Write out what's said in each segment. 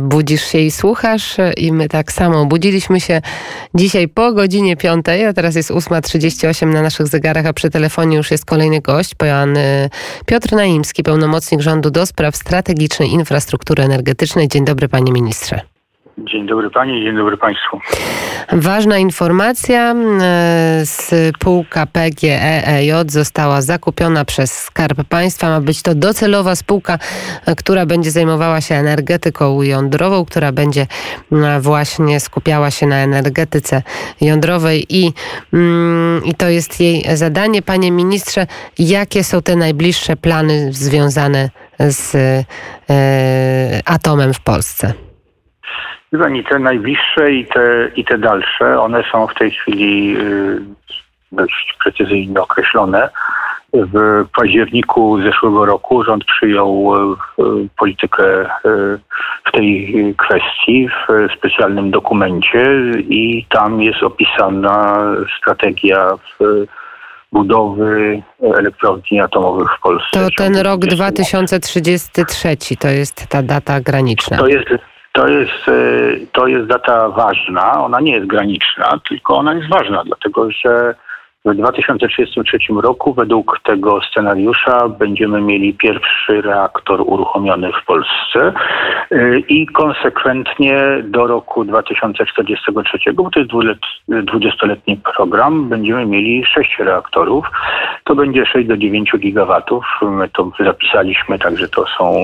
Budzisz się i słuchasz i my tak samo. Budziliśmy się dzisiaj po godzinie 5, a teraz jest 8.38 na naszych zegarach, a przy telefonie już jest kolejny gość, pan Piotr Naimski, pełnomocnik rządu do spraw strategicznej infrastruktury energetycznej. Dzień dobry panie ministrze. Dzień dobry Pani, dzień dobry Państwu. Ważna informacja. E, spółka PGEEJ została zakupiona przez Skarb Państwa. Ma być to docelowa spółka, e, która będzie zajmowała się energetyką jądrową, która będzie e, właśnie skupiała się na energetyce jądrowej i, mm, i to jest jej zadanie. Panie ministrze, jakie są te najbliższe plany związane z atomem w Polsce? Pani, te najbliższe i te, i te dalsze, one są w tej chwili y, dość precyzyjnie określone. W październiku zeszłego roku rząd przyjął y, politykę y, w tej kwestii w specjalnym dokumencie i tam jest opisana strategia budowy elektrowni atomowych w Polsce. To ten rok 2033 to jest ta data graniczna. To jest to jest, e, to jest data ważna. Ona nie jest graniczna, tylko ona jest ważna, dlatego że w 2033 roku według tego scenariusza będziemy mieli pierwszy reaktor uruchomiony w Polsce y, i konsekwentnie do roku 2043, bo to jest 20-letni program, będziemy mieli sześć reaktorów. To będzie 6 do 9 gigawatów. My to zapisaliśmy, także to są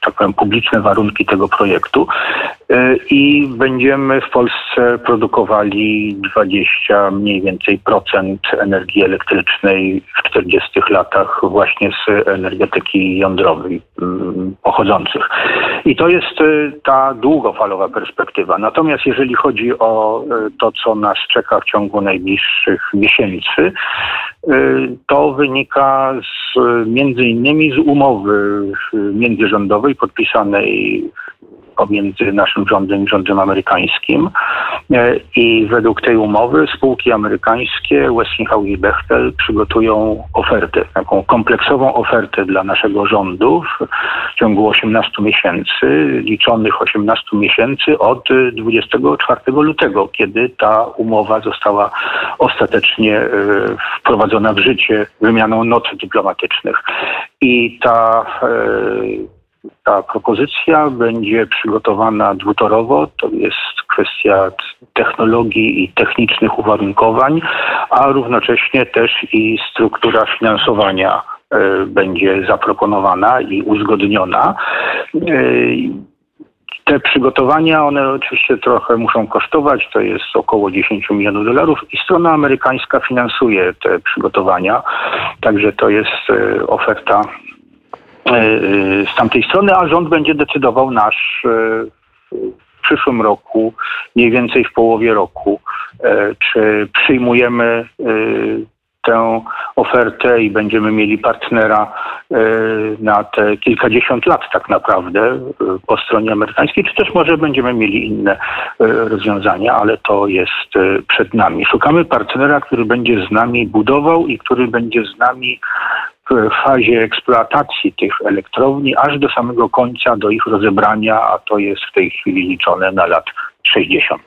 tak powiem, publiczne warunki tego projektu. Y, I będziemy w Polsce produkowali 20 mniej więcej procent energii elektrycznej w 40 latach właśnie z energetyki jądrowej mm, pochodzących. I to jest y, ta długofalowa perspektywa. Natomiast jeżeli chodzi o y, to, co nas czeka w ciągu najbliższych miesięcy, to wynika z, między innymi z umowy międzyrządowej podpisanej pomiędzy naszym rządem i rządem amerykańskim. E, I według tej umowy spółki amerykańskie Westinghouse i Bechtel przygotują ofertę, taką kompleksową ofertę dla naszego rządu w ciągu 18 miesięcy, liczonych 18 miesięcy od 24 lutego, kiedy ta umowa została ostatecznie e, wprowadzona w życie wymianą not dyplomatycznych. I ta e, ta propozycja będzie przygotowana dwutorowo. To jest kwestia technologii i technicznych uwarunkowań, a równocześnie też i struktura finansowania e, będzie zaproponowana i uzgodniona. E, te przygotowania, one oczywiście trochę muszą kosztować, to jest około 10 milionów dolarów i strona amerykańska finansuje te przygotowania, także to jest e, oferta z tamtej strony, a rząd będzie decydował nasz e, w przyszłym roku, mniej więcej w połowie roku, e, czy przyjmujemy tę ofertę i będziemy mieli partnera na te kilkadziesiąt lat tak naprawdę po stronie amerykańskiej, czy też może będziemy mieli inne rozwiązania, ale to jest przed nami. Szukamy partnera, który będzie z nami budował i który będzie z nami w fazie eksploatacji tych elektrowni, aż do samego końca, do ich rozebrania, a to jest w tej chwili liczone na lat 60.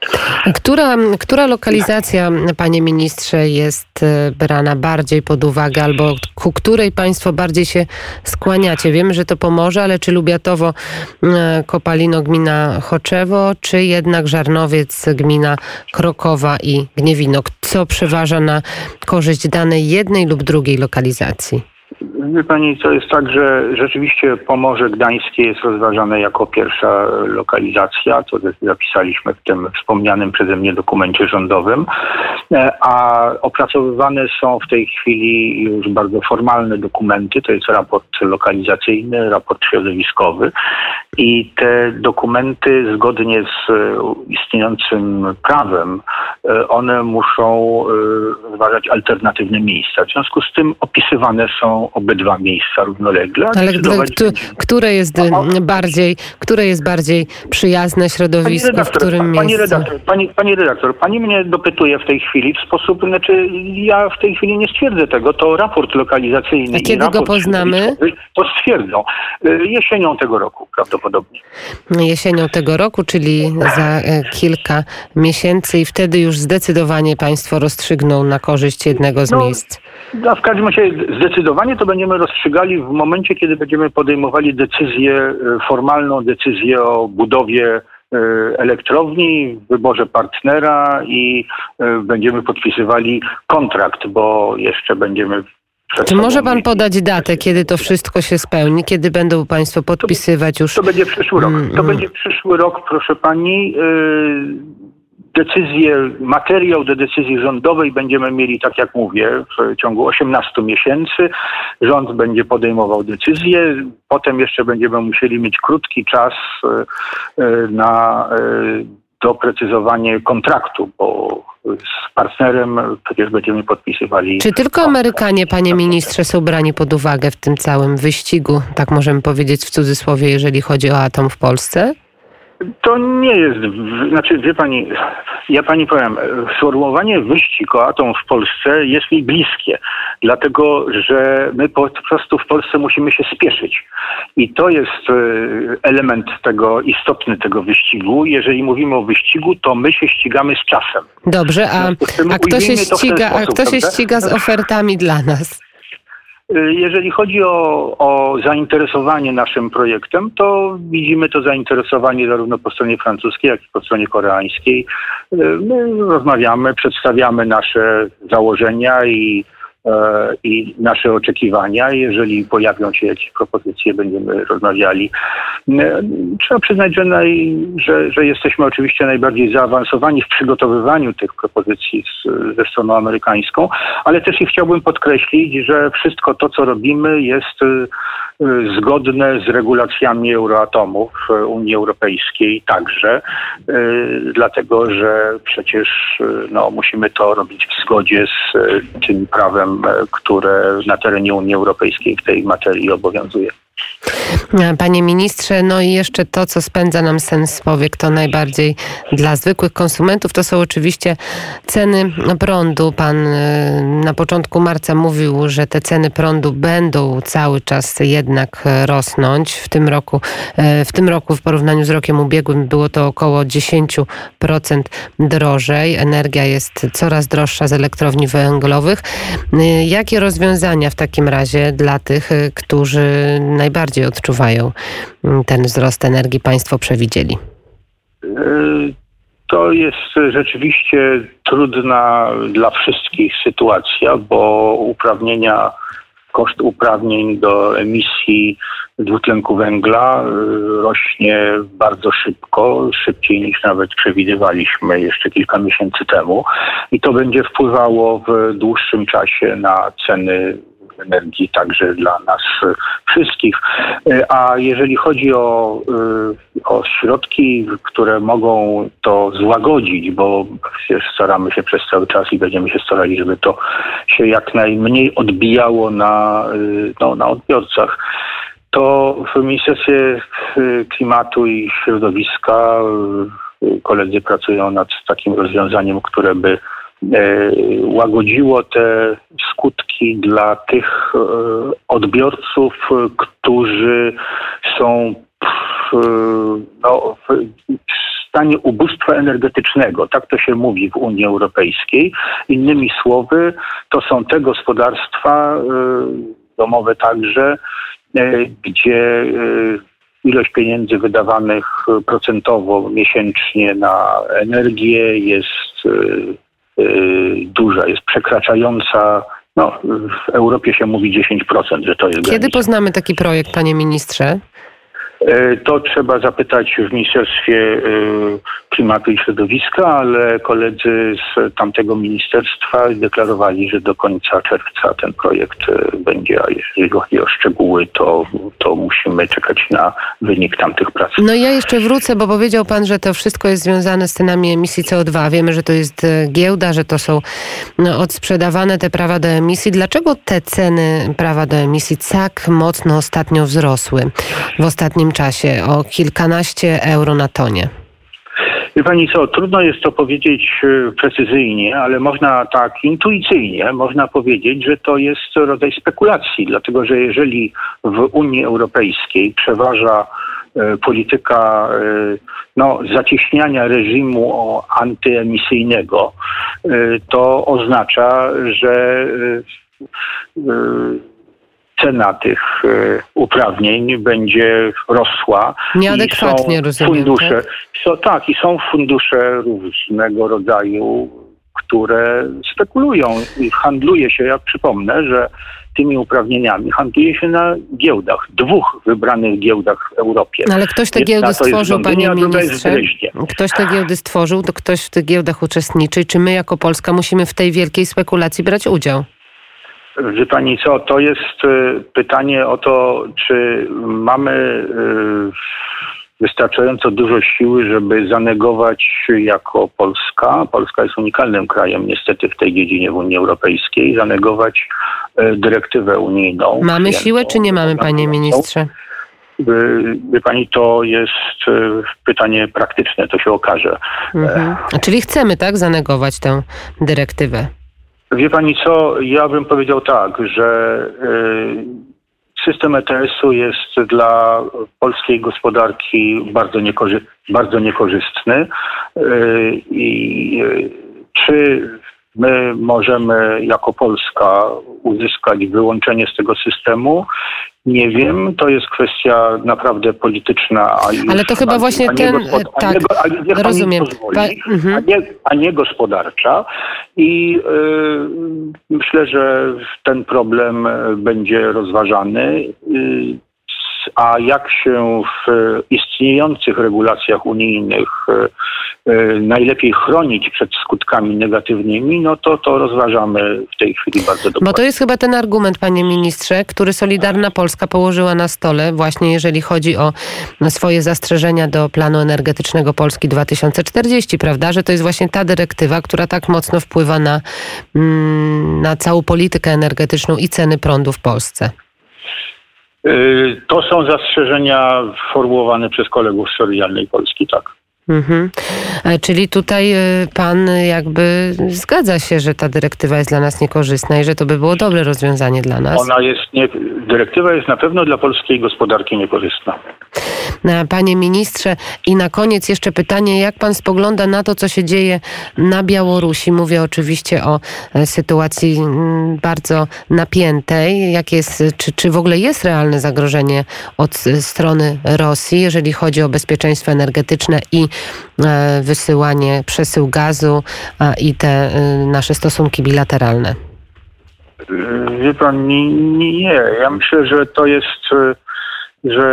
Która, która lokalizacja, panie ministrze, jest e, brana bardziej pod uwagę, albo ku której państwo bardziej się skłaniacie? Wiemy, że to pomoże, ale czy Lubiatowo, e, Kopalino, gmina Choczewo, czy jednak Żarnowiec, gmina Krokowa i Gniewino? Co przeważa na korzyść danej jednej lub drugiej lokalizacji? Wie Pani, to jest tak, że rzeczywiście Pomorze Gdańskie jest rozważane jako pierwsza lokalizacja, to zapisaliśmy w tym wspomnianym przeze mnie dokumencie rządowym, e, a opracowywane są w tej chwili już bardzo formalne dokumenty, to jest raport lokalizacyjny, raport środowiskowy. I te dokumenty zgodnie z istniejącym prawem, e, one muszą rozważać alternatywne miejsca. W związku z tym opisywane są obydwa miejsca równolegle. Ale które jest bardziej, które jest bardziej przyjazne środowisku, redaktor, w którym pani redaktor, pani, pani redaktor, pani mnie dopytuje w tej chwili w sposób, znaczy ja w tej chwili nie stwierdzę tego, to raport lokalizacyjny. A kiedy go poznamy? To stwierdzą. Y, jesienią tego roku prawdopodobnie. Jesienią tego roku, czyli za e, kilka miesięcy i wtedy już zdecydowanie państwo rozstrzygną na korzyść jednego z no, miejsc. No, w każdym razie zdecydowanie to będziemy rozstrzygali w momencie, kiedy będziemy podejmowali decyzję, e, formalną decyzję o budowie e, elektrowni, wyborze partnera i będziemy podpisywali kontrakt, bo jeszcze będziemy czy może pan podać datę, kiedy to wszystko się spełni? Kiedy będą państwo podpisywać już? To będzie przyszły rok. To mm, będzie przyszły rok, proszę pani. Decyzję, materiał do decyzji rządowej będziemy mieli, tak jak mówię, w ciągu 18 miesięcy. Rząd będzie podejmował decyzję. Potem jeszcze będziemy musieli mieć krótki czas y, y, na doprecyzowanie kontraktu, bo z partnerem przecież będziemy podpisywali. Czy tylko Amerykanie, panie ministrze, są brani pod uwagę w tym całym wyścigu, tak możemy powiedzieć w cudzysłowie, jeżeli chodzi o atom w Polsce? To nie jest, znaczy wie pani, ja pani powiem, sformułowanie wyścig o atom w Polsce jest mi bliskie, dlatego że my po prostu w Polsce musimy się spieszyć. I to jest e, element tego, istotny tego wyścigu. Jeżeli mówimy o wyścigu, to my się ścigamy z czasem. Dobrze, a, a kto się ściga, sposób, a kto się ściga z ofertami dla nas? Y, jeżeli chodzi o, o, zainteresowanie naszym projektem, to widzimy to zainteresowanie zarówno po stronie francuskiej, jak i po stronie koreańskiej. Y, my rozmawiamy, przedstawiamy nasze założenia i i nasze oczekiwania. Jeżeli pojawią się jakieś propozycje, będziemy rozmawiali. E, trzeba przyznać, że, naj, że, że jesteśmy oczywiście najbardziej zaawansowani w przygotowywaniu tych propozycji z, ze stroną amerykańską, ale też i chciałbym podkreślić, że wszystko to, co robimy, jest e, zgodne z regulacjami Euroatomu w Unii Europejskiej także, dlatego że przecież no, musimy to robić w zgodzie z tym prawem które na terenie Unii Europejskiej w tej materii obowiązuje. Panie ministrze, no i jeszcze to, co spędza nam sens powiek, to najbardziej dla zwykłych konsumentów, to są oczywiście ceny prądu. Pan e, na początku marca mówił, że te ceny prądu będą cały czas jednak rosnąć. W tym roku, e, w tym roku w porównaniu z rokiem ubiegłym było to około 10% drożej. Energia jest coraz droższa z elektrowni węglowych. E, jakie rozwiązania w takim razie dla tych, którzy najbardziej odczuwają mm, ten wzrost energii, państwo przewidzieli? To jest rzeczywiście trudna dla wszystkich sytuacja, bo uprawnienia, koszt uprawnień do emisji dwutlenku węgla y, rośnie bardzo szybko, szybciej niż nawet przewidywaliśmy jeszcze kilka miesięcy temu i to będzie wpływało w dłuższym czasie na ceny energii także dla nas wszystkich. E, a jeżeli chodzi o, e, o środki, które mogą to złagodzić, bo staramy się przez cały czas i będziemy się starali, żeby to się jak najmniej odbijało na, e, no, na odbiorcach, to w Ministerstwie Klimatu i Środowiska koledzy pracują nad takim rozwiązaniem, które by łagodziło te skutki dla tych e, odbiorców, którzy są w, no, w stanie ubóstwa energetycznego. Tak to się mówi w Unii Europejskiej. Innymi słowy, to są te gospodarstwa e, domowe także, gdzie ilość pieniędzy wydawanych procentowo miesięcznie na energię jest duża, jest przekraczająca no, w Europie się mówi 10%, że to jest Kiedy poznamy taki projekt, panie ministrze? E, to trzeba zapytać w Ministerstwie e, Klimatu i Środowiska, ale koledzy z tamtego ministerstwa deklarowali, że do końca czerwca ten projekt e, będzie, a jeżeli chodzi o szczegóły, to, to musimy czekać na wynik tamtych prac. No ja jeszcze wrócę, bo powiedział Pan, że to wszystko jest związane z cenami emisji CO2. Wiemy, że to jest giełda, że to są no, odsprzedawane te prawa do emisji. Dlaczego te ceny prawa do emisji tak mocno ostatnio wzrosły w ostatnim czasie o kilkanaście euro na tonie? Wie Pani co, trudno jest to powiedzieć e, precyzyjnie, ale można tak intuicyjnie, można powiedzieć, że to jest rodzaj spekulacji, dlatego że jeżeli w Unii Europejskiej przeważa e, polityka e, no, zacieśniania reżimu antyemisyjnego, to oznacza, że cena tych e, uprawnień będzie rosła. Nieadekwatnie, rozumiem. Fundusze, tak? So, tak, i są fundusze różnego rodzaju, które spekulują i handluje się, ja przypomnę, że tymi uprawnieniami handluje się na giełdach, dwóch wybranych giełdach w Europie. No ale ktoś te giełdy stworzył, panie ministrze. Ktoś te giełdy stworzył, to ktoś w tych giełdach uczestniczy. Czy my jako Polska musimy w tej wielkiej spekulacji brać udział? Wie Pani co, to jest y, pytanie o to, czy mamy y, wystarczająco dużo siły, żeby zanegować jako Polska, Polska jest unikalnym krajem niestety w tej dziedzinie w Unii Europejskiej, zanegować y, dyrektywę unijną. Mamy siłę czy nie mamy, panie ministrze? Wie pani, to jest pytanie praktyczne, to się okaże. Mhm. Czyli chcemy, tak, zanegować tę dyrektywę? Wie pani co, ja bym powiedział tak, że y, system ETS-u jest dla polskiej gospodarki bardzo, niekorzy bardzo niekorzystny. Y, i y, czy my możemy jako Polska uzyskać wyłączenie z tego systemu. Nie wiem, to jest kwestia naprawdę polityczna. Ale to chyba właśnie ten, tak, a nie, a rozumiem. Pozwoli, pa, a, nie, a nie gospodarcza. I y, myślę, że ten problem będzie rozważany. Y, a jak się w istniejących regulacjach unijnych e, e, najlepiej chronić przed skutkami negatywnymi, no to to rozważamy w tej chwili bardzo dobrze. Bo to jest chyba ten argument, panie ministrze, który Solidarna Polska położyła na stole, właśnie jeżeli chodzi o swoje zastrzeżenia do planu energetycznego Polski 2040, prawda? Że to jest właśnie ta dyrektywa, która tak mocno wpływa na, mm, na całą politykę energetyczną i ceny prądu w Polsce. Y, to są zastrzeżenia formułowane przez kolegów z Solidarnej Polski, tak. Mhm. E, czyli tutaj y, pan jakby zgadza się, że ta dyrektywa jest dla nas niekorzystna i że to by było dobre rozwiązanie dla nas. Ona jest nie, dyrektywa jest na pewno dla polskiej gospodarki niekorzystna. Panie ministrze, i na koniec jeszcze pytanie, jak pan spogląda na to, co się dzieje na Białorusi? Mówię oczywiście o e, sytuacji bardzo napiętej. Jak jest, czy, czy w ogóle jest realne zagrożenie od strony Rosji, jeżeli chodzi o bezpieczeństwo energetyczne i e, wysyłanie, przesył gazu i te e, nasze stosunki bilateralne? Wie pan, nie, nie. Ja myślę, że to jest że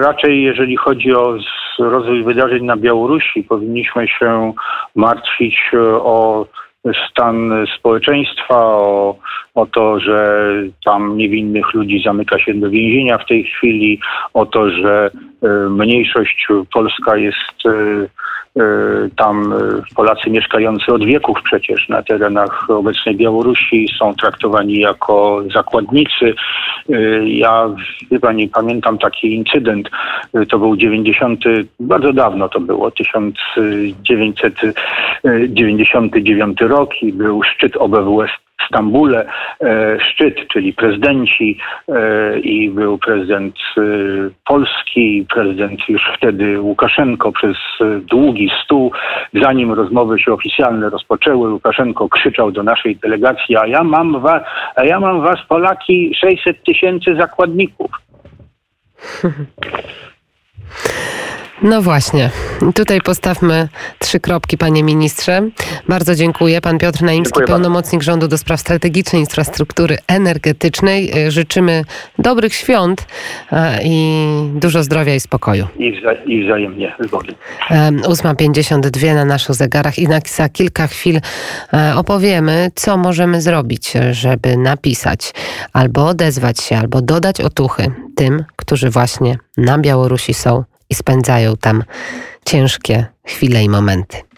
raczej jeżeli chodzi o rozwój wydarzeń na Białorusi, powinniśmy się martwić e, o stan społeczeństwa, o, o to, że tam niewinnych ludzi zamyka się do więzienia w tej chwili, o to, że mniejszość polska jest tam e, Polacy mieszkający od wieków przecież na terenach obecnej Białorusi są traktowani jako zakładnicy. E, ja, wie pani, pamiętam taki incydent, to był 90, bardzo dawno to było, 1999 rok i był szczyt OBWS Stambule e, szczyt, czyli prezydenci e, i był prezydent e, Polski, prezydent już wtedy Łukaszenko przez długi stół, zanim rozmowy się oficjalne rozpoczęły, Łukaszenko krzyczał do naszej delegacji, a ja mam was, a ja mam was Polaki 600 tysięcy zakładników. No właśnie. Tutaj postawmy trzy kropki, panie ministrze. Bardzo dziękuję. Pan Piotr Naimski, Dziękuję pełnomocnik rządu do spraw strategicznej infrastruktury energetycznej. Y, Życzymy dobrych świąt e, i dużo zdrowia i spokoju. I, wza- i wzajemnie zgody. Em, 8.52 na naszych zegarach i na, za kilka chwil e, opowiemy, co możemy zrobić, żeby napisać albo odezwać się, albo dodać otuchy tym, którzy właśnie na Białorusi są i spędzają tam ciężkie chwile i momenty.